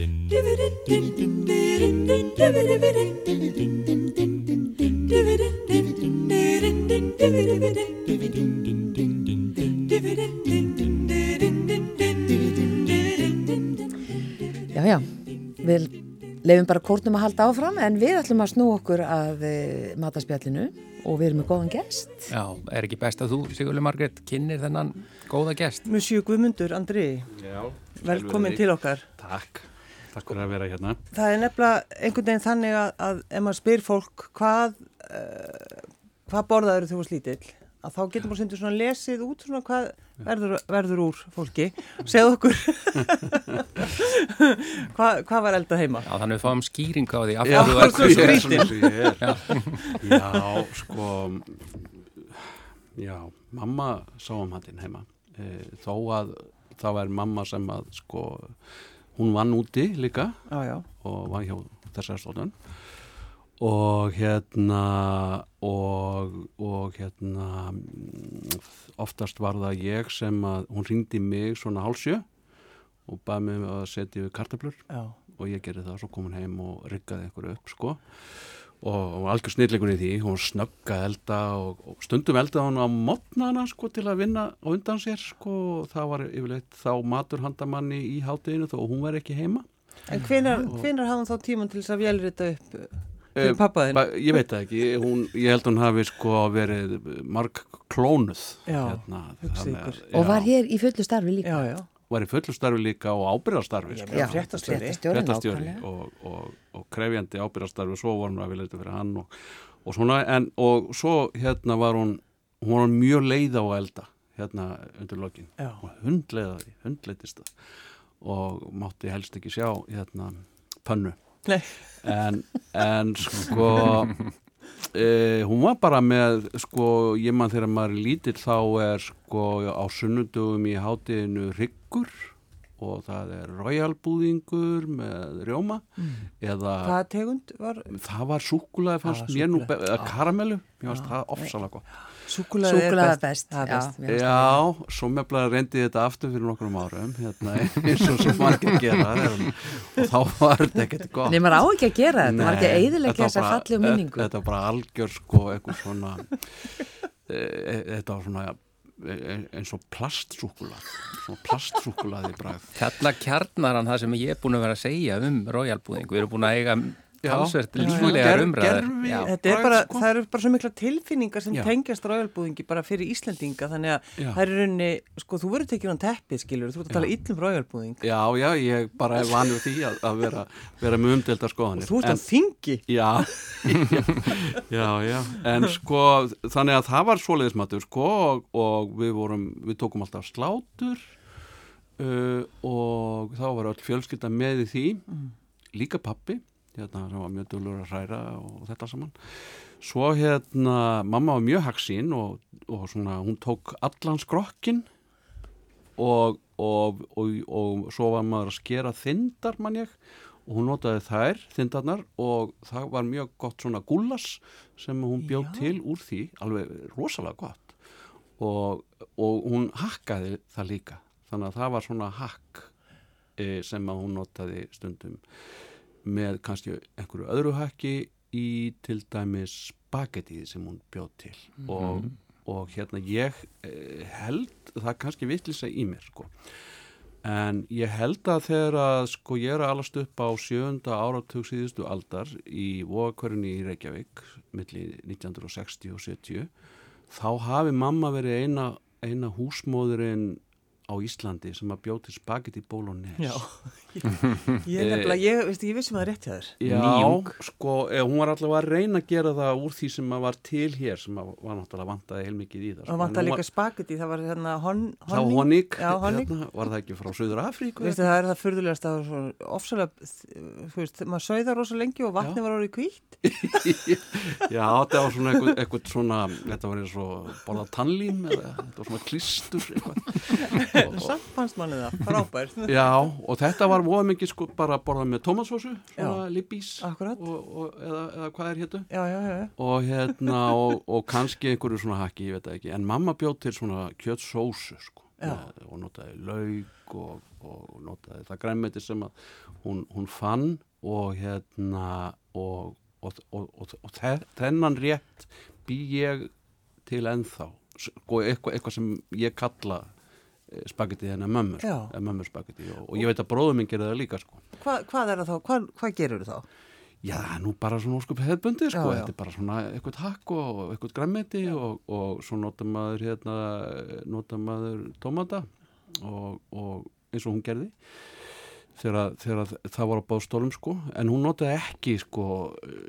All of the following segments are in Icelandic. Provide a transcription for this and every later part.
Já, já, við lefum bara kórnum að halda áfram en við ætlum að snú okkur að e, mataspjallinu og við erum með góðan gest. Já, er ekki best að þú, Sigurli Margret, kynir þennan góða gest? Monsieur Guðmundur, Andri, Já, velkomin til okkar. Takk, takk fyrir að vera hérna. Það er nefnilega einhvern veginn þannig að, að ef maður spyr fólk hvað, uh, hvað borðaður þú var slítill, að þá getur maður sendur svona lesið út svona hvað verður, verður úr fólki. Segð okkur, hvað, hvað var eldað heima? Já, þannig við fáum skýring á því. af Já, svo hér. skrítinn. Svona ég er. Já, sko, já, mamma sá um hattin heima. E, þó að það var mamma sem að, sko, hún vann úti líka Já, já, og var hjá þessari stofnun. Og hérna og, og hérna oftast var það ég sem að hún ringdi mig svona hálsjö og baði mig að setja kartablur og ég gerði það, svo kom hún heim og riggaði einhverju upp sko og, og algjör snilleikur í því, hún snögga elda og, og stundum elda hún á mótnana sko til að vinna á undan sér sko og það var yfirleitt þá matur handamanni í hátteginu þó hún var ekki heima En hvenar, hafði hún þá tíman til þess að vélrita upp uh, til Eh, pappaðinn? Ba- Ég veit það ekki, hún, ég held hún hafi sko verið marg klónuð Já, hérna, að- ykkur. Og já, var hér í fullu starfi líka. Já, já. Var í fullu starfi líka og ábyrðarstarfi sko. já. fréttastjóri. og, og, og krefjandi ábyrðarstarfi og svo var hún að vilja þetta fyrir hann og, og svona en og svo hérna var hún hún var mjög leið á að elda hérna undir lokin og hundleiðaði, hundleitist það og mátti helst ekki sjá hérna pönnu Nei. en, en sko e, hún var bara með sko, ég mann þegar maður er lítill þá er sko á sunnundugum í hátíðinu hryggur og það er royalbúðingur með rjóma eða Hvaða tegund var það var súkulaði fannst Ah, mér nú, eða karamellu. Mér fannst það ofsalega gott súkulaði Súkkulaði best, Það er já. best. það. Já, svo mefnilega reyndi þetta aftur fyrir nokkrum árum hérna, eins og svo margir gera en, og þá var þetta ekkert gott Nei, maður á ekki að gera þetta, maður ekki að eiðilegja þessa var fallegu minningu. Þetta var bara algjör sko eitthvað svona e, e, þetta var svona e, eins og plastsúkulað svona plastsúkulaði bragð Þarna kjarnar hann það sem ég er búin að vera að segja um royalbúðing. Við erum búin að eiga Já. Talsvert líflegar er sko. það eru bara svo mikla tilfinningar sem Já. tengjast rájálbúðingi bara fyrir Íslendinga þannig að Já. það er í rauninni, sko þú verður tekið á teppið skilur, þú ert að tala illum rájálbúðing Já, já, ég bara er vanur því að, að vera, vera með umdelda og skoðanir þú ert En- að þingi. Já, já, já, en sko þannig að það var svoleiðismatur sko og, og við vorum, við tókum alltaf slátur uh, og þá var öll fjölskylda með í því, líka pappi hérna sem var mjög dölur að hræra og þetta saman. Svo hérna, mamma var mjög haksín og, og svona, hún tók allan skrokkin og, og, og, og svo var maður að skera þindar mann ég og hún notaði þær, þindarnar og það var mjög gott svona gullas sem hún bjóð Já. til úr því alveg rosalega gott. Og, og hún hakkaði það líka þannig að það var svona hakk e, sem að hún notaði stundum með kannski einhverju öðru hakki í til dæmis spagettið sem hún bjóð til. Og, og hérna ég e, held, það er kannski vitlisa í mér sko. En ég held að þegar að sko ég er að alast upp á sjönda áratug síðustu aldar í vóakverðinni í Reykjavík milli 1960 og 70 þá hafi mamma verið eina, eina húsmóðurinn á Íslandi sem að bjóti spagetti bólones. Já, ég, ég nefnilega, ég, veistu, ég það er rétt hjá þér Já, Nýjung. sko, eh, hún var allavega að reyna að gera það úr því sem að var til hér sem að var náttúrulega vantaði heilmikið í það. og vantar líka spagetti, það var hérna hon, var honig, Já, honig. Hérna, var það ekki frá Suður Afríku? Veistu, það er það fyrðulegast að ofsalega, þú veist, maður sögða rosa lengi og vatni Já. var orðið kvítt Já, þetta var svona eitthvað, eitthvað svona, þetta var eins og borða tannlím eða þetta var svona klístur eitthvað. Samt fannst manni það, frábær Já, og þetta var voða mikið sko bara að borða með tómatsósu, svona libbís Akkurat. og, og, eða, eða hvað er héttu Já, já, já, og hérna og, og kannski einhverju svona hakki, ég veit ekki en mamma bjóð til svona kjötsósu sko með, og notaði lauk og, og notaði það græmeti sem að hún, hún fann og hérna og, og, og, og, og þe- þennan rétt bý ég til ennþá sko eitthvað, eitthvað sem ég kalla spagetti hennar mömmur, mömmur spagetti og, og ég veit að bróður minn gerir það líka sko Hva, hvað er það þá? Hvað, hvað gerur þá? Já, nú bara svona óskup hefðbundi sko, Já, já. þetta er bara svona eitthvað hakk og eitthvað græmmeti og, og svo nota maður hérna, nota maður tómata og, og eins og hún gerði þegar, þegar það var á báðstólum sko, en hún notaði ekki sko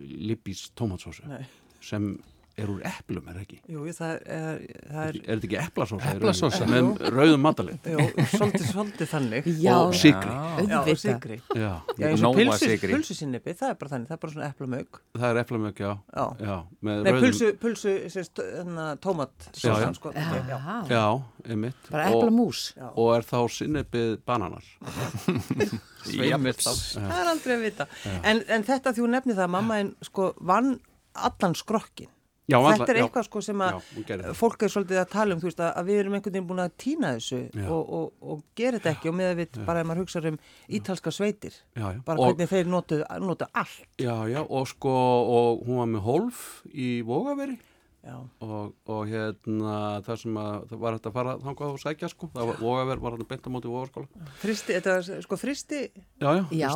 lippís tómatsósu Nei. sem er úr eplum, er það ekki? Jú, það er, það er, Er þetta ekki eplasósa? Eplasósa? Með rauðum matalinn jú, svolítið, svolítið þannig. Já, og sigri. Já, og sigri. Já, Já, eins og pulsusinnipi, það er bara þannig, það er bara svona eplamög. það er eplamögg, já. Já. Já, Nei, rauðum. pulsu, pulsu, sérst, hérna, tómat, Já, já. sko. já. Já, Já, einmitt. bara Og- epla mús. Já. og er þá sinnebið bananar Sveimur þá. Það er aldrei að vita. En, en þetta því hún nefni það að mamma einn sko vann allan skrokkin. Já, Þetta alla- er já, eitthvað sko sem já, að það. fólk er svolítið að tala um, þú veist, að að við erum einhvern veginn búin að týna þessu Já. og, og, og gera þetta ekki og með að við bara ef maður hugsa um ítalska sveitir, já, já. bara og, hvernig þeir notu, notu allt. já, já, og sko og hún var með hólf í Vogaveri Já, og, og hérna það sem að það var hægt að fara þangað og sækja sko, það var Vogaver var hann beint á móti Vogaskóla fristi, þetta var sko fristi, já, já, Já.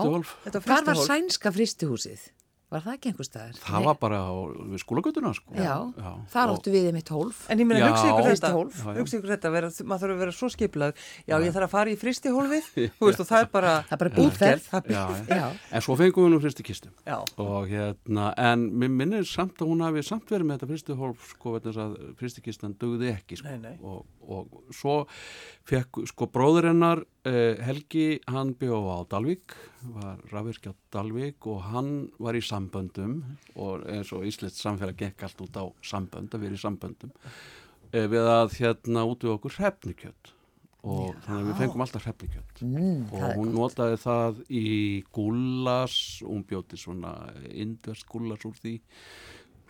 þetta var Hvar var sænska fristihúsið? Var það ekki einhver staðar? það var bara á, við skólagötuna sko Já, þar og- áttu við einmitt hólf. En ég meina, Já. hugsa ykkur þetta. Já, já. hugsa ykkur þetta, vera, maður þarf að vera svo skipulað, já, ég þarf að fara í fristihólfið, þú veist, og það er bara, Það er bara er já, já. Já. en svo fengum við nú fyrstu kistum Já, og hérna, en mér minnir samt að hún hafi samt verið með þetta fyrstu hólf sko, vegna þess að fyrstikistan dugði ekki sko. Nei, nei. Og, og svo fekk sko bróður hennar eh, Helgi, hann bjó á Dalvík var rafvirkja á Dalvík og hann var í samböndum og eins og Íslands samfélag gekk allt út á sambönd, að vera í samböndum eh, við að hérna út við okkur hrefnikjöld og þannig að við fengum alltaf hrefnikjöld Mm, og hún notaði það í gúlas hún bjóti svona indverst gúlas úr því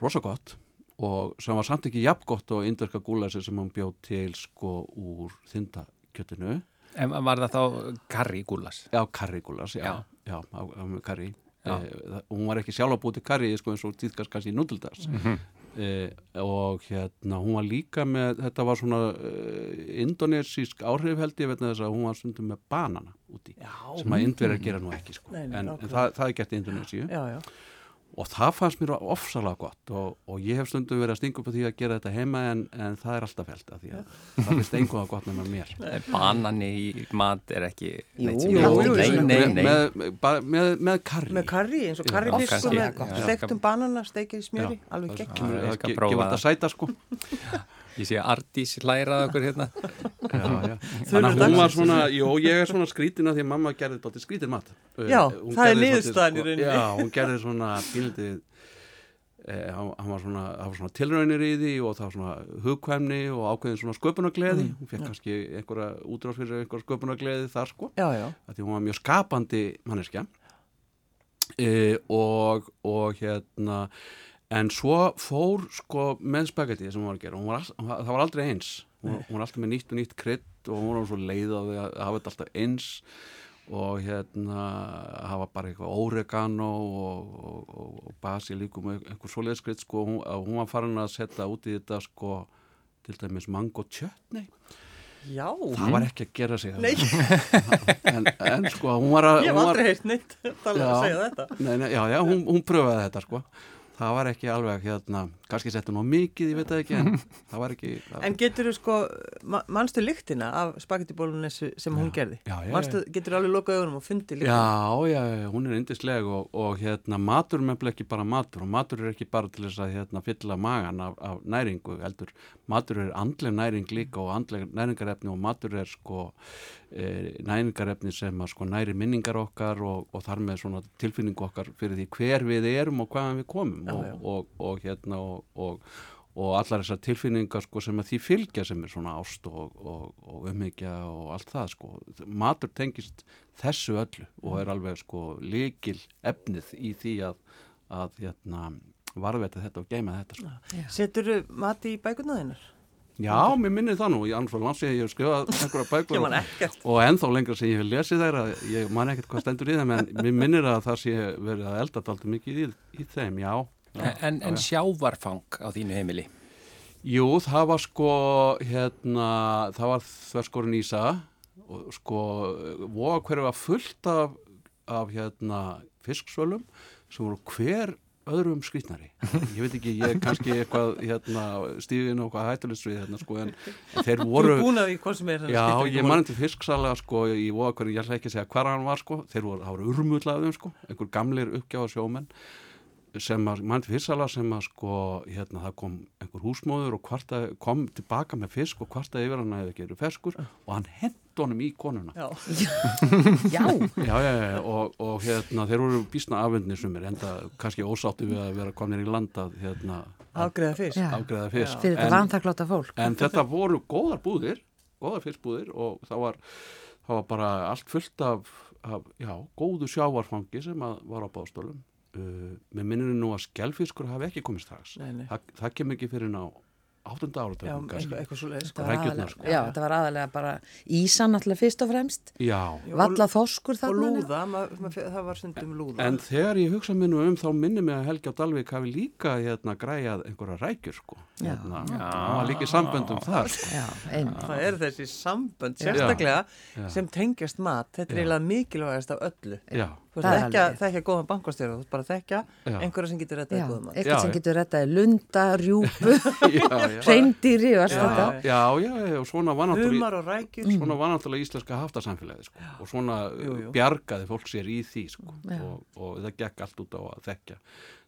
rosa gott. Og sem var samt ekki jafn gott og indverska gúlasi sem hún bjóð til sko úr þindakjötinu En var það þá karri gúlas? já, karrigúlas, já, Já. já, á, á, með karri Já. e, það, hún var ekki sjálf að búið til karri sko eins og tíðkast kannski í nútildags Mhm. e, og hérna hún var líka með, þetta var svona e, indonesísk áhrif held ég vegna þess að hún var stundum með banana úti já, sem að indverjar gera nú ekki sko. Nei, nei, en, en það, það er gert í Indonésiu já, já. Og það fannst mér ofsalega gott og, og ég hef stundum verið að stinga upp á því að gera þetta heima en, en það er alltaf held að því að það finnst einhverja gott nema mér Banani í mat er ekki Jú, neitt sem jú, ég- jú, Nei, jú. nei, með, nei. með, með, bara með, með karri Með karri, eins og já. stektum banana, stekið í smjöri, alveg það, gegn. Já, ég það skal ge- prófa gefur þetta sæta sko Ég sé að Ardís lærað okkur hérna. Já, já. Þannig að hún var svona jó, ég er svona skrítin að því að mamma gerði þetta skrítin mat. Uh, Já, hún það er svolítið, rauninni. já, hún gerði svona pínlítið Eh, hann, var svona, svona tilraunir í því og það var svona hugkvæmni og ákveðin svona sköpunargleði. Mm, hún fekk kannski einhverja útráð fyrir einhverja sköpunargleði þar sko. Já, já, því hún var mjög skapandi manneskja. E, og, og hérna en svo fór sko með spagetti sem hún var að gera. Hún var all, það var aldrei eins. Hún, hún var alltaf með nýtt og nýtt krydd og hún var svo leið á því að hafa þetta alltaf eins og hérna hafa bara eitthvað oregano og, og, og, og basilíkum og einhver svoleiðskrydd sko. Hún, að hún var farin að setja út í þetta sko til dæmis mango tjötni já. það var ekki að gera sig Nei, en, en sko hún var að ég hef hún var- aldrei heilt neitt tala að segja þetta. Nei, nei, já, já, hún, hún pröfaði þetta sko það var ekki alveg hérna kannski settu nú mikið, ég veit ekki en það var ekki það, En getur þú sko, ma manstu lyktina af spagettibólunni sem hún gerði? já, já, Manstu, getur alveg lokað augunum og fundi lyktina? Já, já, já, hún er yndisleg og, og hérna matur er mefnilega ekki bara matur og matur er ekki bara til þess að hérna fylla magan af, af næringu, heldur matur er andleg næring líka og andleg næringarefni og matur er sko næringarefni sem að sko næri minningar okkar og, og þar með svona tilfinningu okkar fyrir því hver við erum og hvaðan við komum Já, og, já. og, og hérna og, og og allar þessar tilfinningar sko, sem að því fylgja sem er svona ást og, og, og umhyggja og allt það sko. matur tengist þessu öllu og er alveg sko líkil efnið í því að, að hérna, varðveita þetta og geima þetta sko. Setur mati í bækurna þeinar? Já, mér minnir það nú, ég annars var langt sér ég hef skrifað einhverja bækur og, og ennþá lengra sem ég hef lesið þeirra ég man ekkert hvað stendur í þeim en mér minnir að það sé verið að elda daldi mikið í, í þeim, já, já En, en sjávarfang á þínu heimili? Jú, það var sko hérna, það var þverskorin ísa og sko voga hverju var fullt af, af hérna fisksvölum sem voru hver öðrum skrýtnari. Ég veit ekki, ég er kannski eitthvað hérna stíðin og hvað hættulist við hérna sko en þeir voru er að. Já, ég mann til fisksala sko í voga hverju, ég ætla ekki að segja hvar hann var sko, þeir voru, það voru urmullaðum sko, einhver gamlir uppgjáða sjómenn sem að, mann til fisksala sem að sko, hérna það kom einhver húsmóður og kvarta, kom tilbaka með fisk og kvartaði yfir hann að það gerur feskur og hann hent honum í konuna. Já, Já, Já, já, já, og, og hérna þeir voru bísna afundni sumir, enda kannski ósátti við að vera komnir í landað hérna afgreða fyrst. Já. afgreða fisk. fyrir þetta vantakláta fólk. en þetta voru góðar búðir góðar fiskbúðir og það var það var bara allt fullt af, af já, góðu sjávarfangi sem að var á báðstólum uh, með minninu nú að skjálfiskur hafi ekki komið strax Nei, nei. það, það kem ekki fyrir ná áttunda Já, áratöfum eitthvað, eitthvað svo leiðis. Þetta var rækjurnar, aðalega- sko. Já, þetta var aðalega bara ísan alltaf fyrst og fremst. já, Valla þoskur Og lúða, ma, ma, það var stundum lúða. en þegar ég hugsa minnu um þá minni mig að Helgi á Dalvik hafi líka hérna græjað einhverja rækjur sko hérna, það var líka samböndum það sko. Já, það eru þessi sambönd sérstaklega Já. sem tengjast mat. Þetta er eiginlega mikilvægast af öllu. já, Þú Það er veist, þekkja, góðan bankastjóra, þú veist bara þekkja einhverja sem getur Já, rettað góðan mat. eitthvað sem getur rettaði lunda, rjúpu, reyndýri og allt þetta. já. Já, já, og svona var náttúrulega og svona var náttúrulega íslenska haftasamfélagi sko. og svona Jú, jú. bjargaði fólk sér í því sko. Og, og það gekk allt út á að þekkja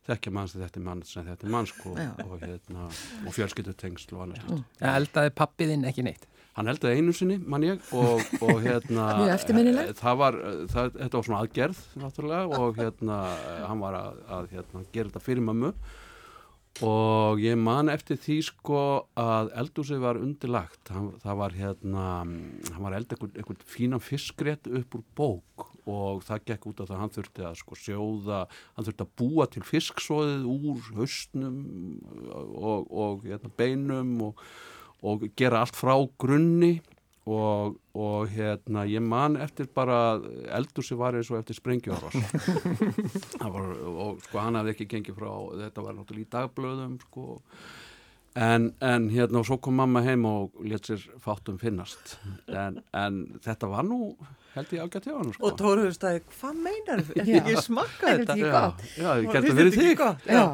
þekkja mann sem þetta er mann sem þetta er mann sko, Já. og, hérna, og fjölskyldutengsl og annars mm. Eldaði pappiðinn ekki neitt? Hann eldaði einu sinni, mann ég og, og hérna eh, það var, það, þetta var svona aðgerð náttúrulega og hérna hann var að, að hérna, gera þetta fyrir mömmu. Og ég man eftir því sko að eldúsið var undirlagt. Hann, það var hérna hann var eld einhvern, einhvern fínan fiskrétt upp úr bók. Og það gekk út af það að hann þurfti að sko sjóða hann þurfti að búa til fisksóðið úr haustnum og, og hérna, beinum og, og gera allt frá grunni og, og hérna ég man eftir bara eldúsi var eins og eftir var, og sko hann hafði ekki gengið frá þetta var náttúrulega í dagblöðum sko. En, en hérna og svo kom mamma heim og let sér fátum finnast. En, en þetta var nú held ég ágætt hjá hann sko Og Tóruður stæði, hvað meinar þið? Er Já. ekki smakka Er þetta? þetta ekki já, gott? já, ég þetta verið ekki þig gott? Já.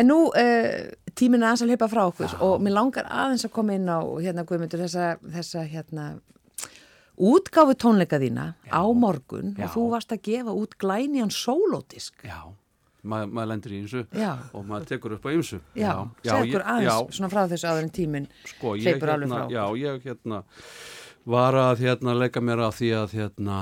En nú uh, tíminn er aðeins að hlaupa frá okkur og mér langar aðeins að koma inn á hérna Guðmundur þessa, þessa hérna útgáfu tónleika þína á morgun Já. og þú varst að gefa út glænjan sólódisk. já, Ma, maður lendir í ymsu Já. og maður tekur upp á ymsu Já, ég- aðeins já, svona frá þessu áður en tíminn sko, ég hleypur alveg hérna, frá. já, ég hérna var að hérna leika mér að því að hérna,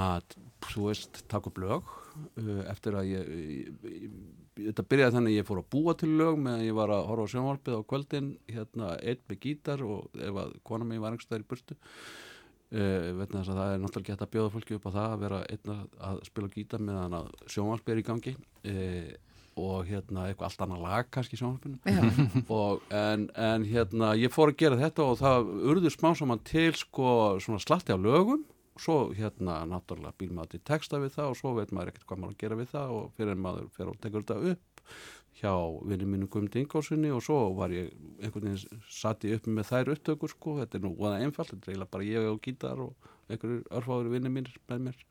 þú veist, taka upp lög uh, eftir að ég, ég, ég þetta byrjaði þannig að ég fór að búa til lög meðan ég var að horfa á sjónvarpið á kvöldin hérna, einn með gítar og ef að kona mig var einhverstaðar í burtu uh, það er náttúrulega gett að bjóða fólki upp á það að vera einn að, spila gítar meðan að sjónvarpið er í gangi uh, og hérna eitthvað allt annað lag kannski í sjónvarpinu. Já, og, en, en hérna ég fór að gera þetta og það urðu smá saman til sko svona slatti á lögum. Svo hérna náttúrulega býr maður til texta við það og svo veit maður ekkert hvað maður að gera við það og fyrir maður fyrir að tekur þetta upp hjá vinni mínu Guðmundi Ingósinni og svo var ég einhvern veginn satt ég upp með þær upptökur sko, þetta er nú voða einfalt, þetta er eiginlega bara ég og gítar og einhverjur örfáður vinni mínir með mér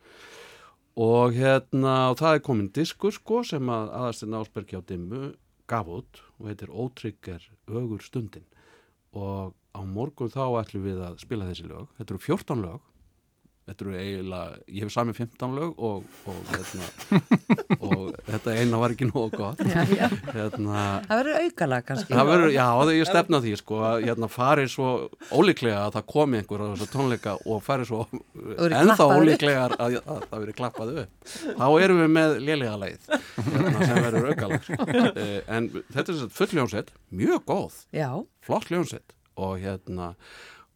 og hérna og það er komin diskur sko sem að aðastinn Ásbergi á dimmu gaf út og heitir Ótrygger ögur stundin og á morgun þá ætlum við að spila þessi lög. Þetta eru 14 lög þetta eru eiginlega, ég hef sami 15 lög og, og, hérna, og þetta eina var ekki nógu gott já, já. hérna, Það verður aukalag kannski. það verður, já, það ég stefna því sko, að hérna farið svo ólíklega að það komi einhver á þessu tónleika og farið svo ennþá upp. ólíklegar að, að það verið klappað upp þá erum við með lélega leið hérna, sem verður aukalag Eh, en þetta er full ljónsett, mjög góð Já, flott ljónsett og hérna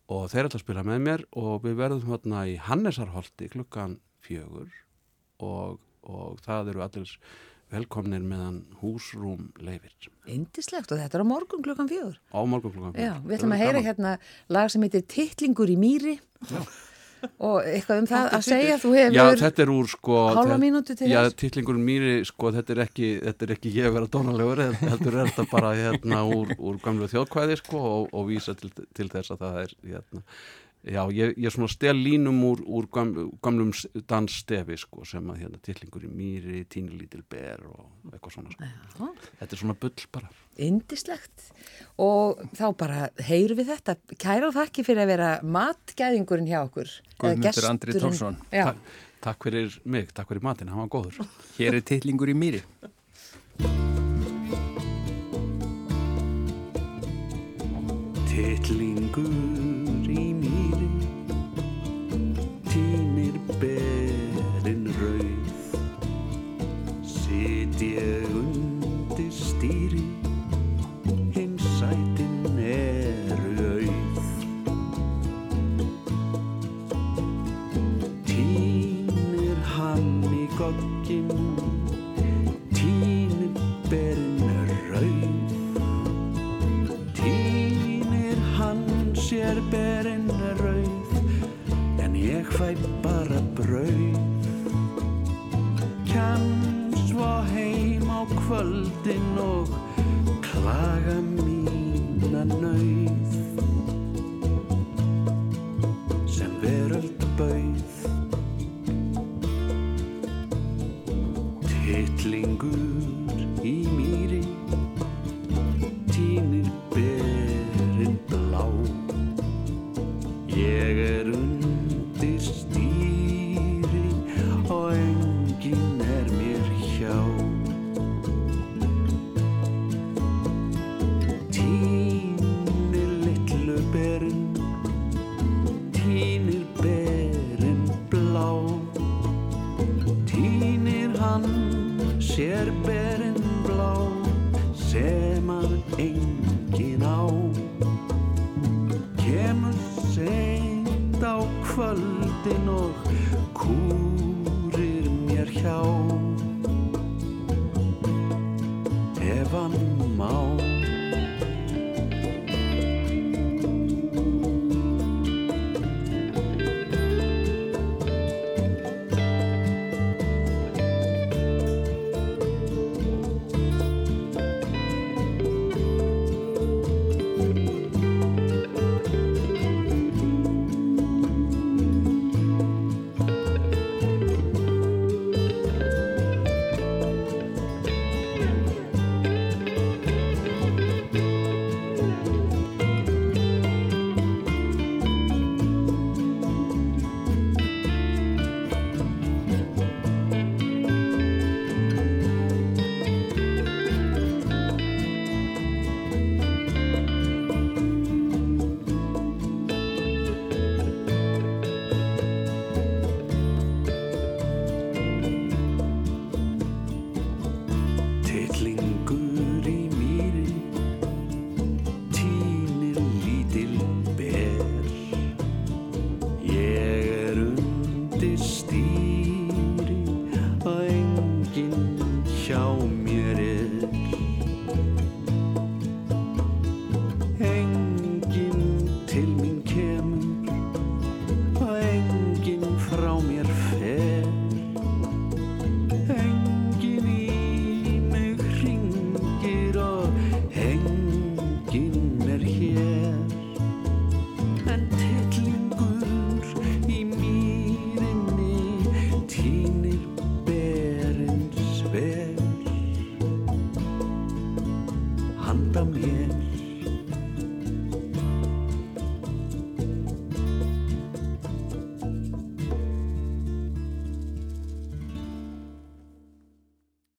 og þeir ætla að spila með mér og við verðum hérna í Hannesarholti klukkan fjögur og, og það eru allir velkomnir meðan húsrúm leifir Indislegt og þetta er á morgun klukkan fjögur. á morgun klukkan Já, fjögur. við ætlum að heyra Gaman. hérna lag sem heitir Tittlingur í mýri og eitthvað um það að segja þú Já, hefur þetta er úr sko hálfa mínútu til Já, þess. titlingur mýri, sko, þetta er ekki þetta er ekki ég að vera dónalegur heldur er þetta bara hérna úr, úr gamlu þjóðkvæði sko og, og vísa til, til þess að það er hérna Já, ég, ég svona stel línum úr, úr gamlum, gamlum dansstefi sko sem að hérna titlingur í mýri, tíni lítil ber og eitthvað svona sko. Þetta er svona bull bara. Indislegt og þá bara heyrum við þetta. Kæra þakki fyrir að vera matgæðingurinn hjá okkur. Guðmundur Andri. Tórsson. Já, Takk, takk fyrir mig, takk fyrir matinn, hann var góður. Hér er titlingur í mýri. Tittlingur svo heim á kvöldin og klaga mína nauð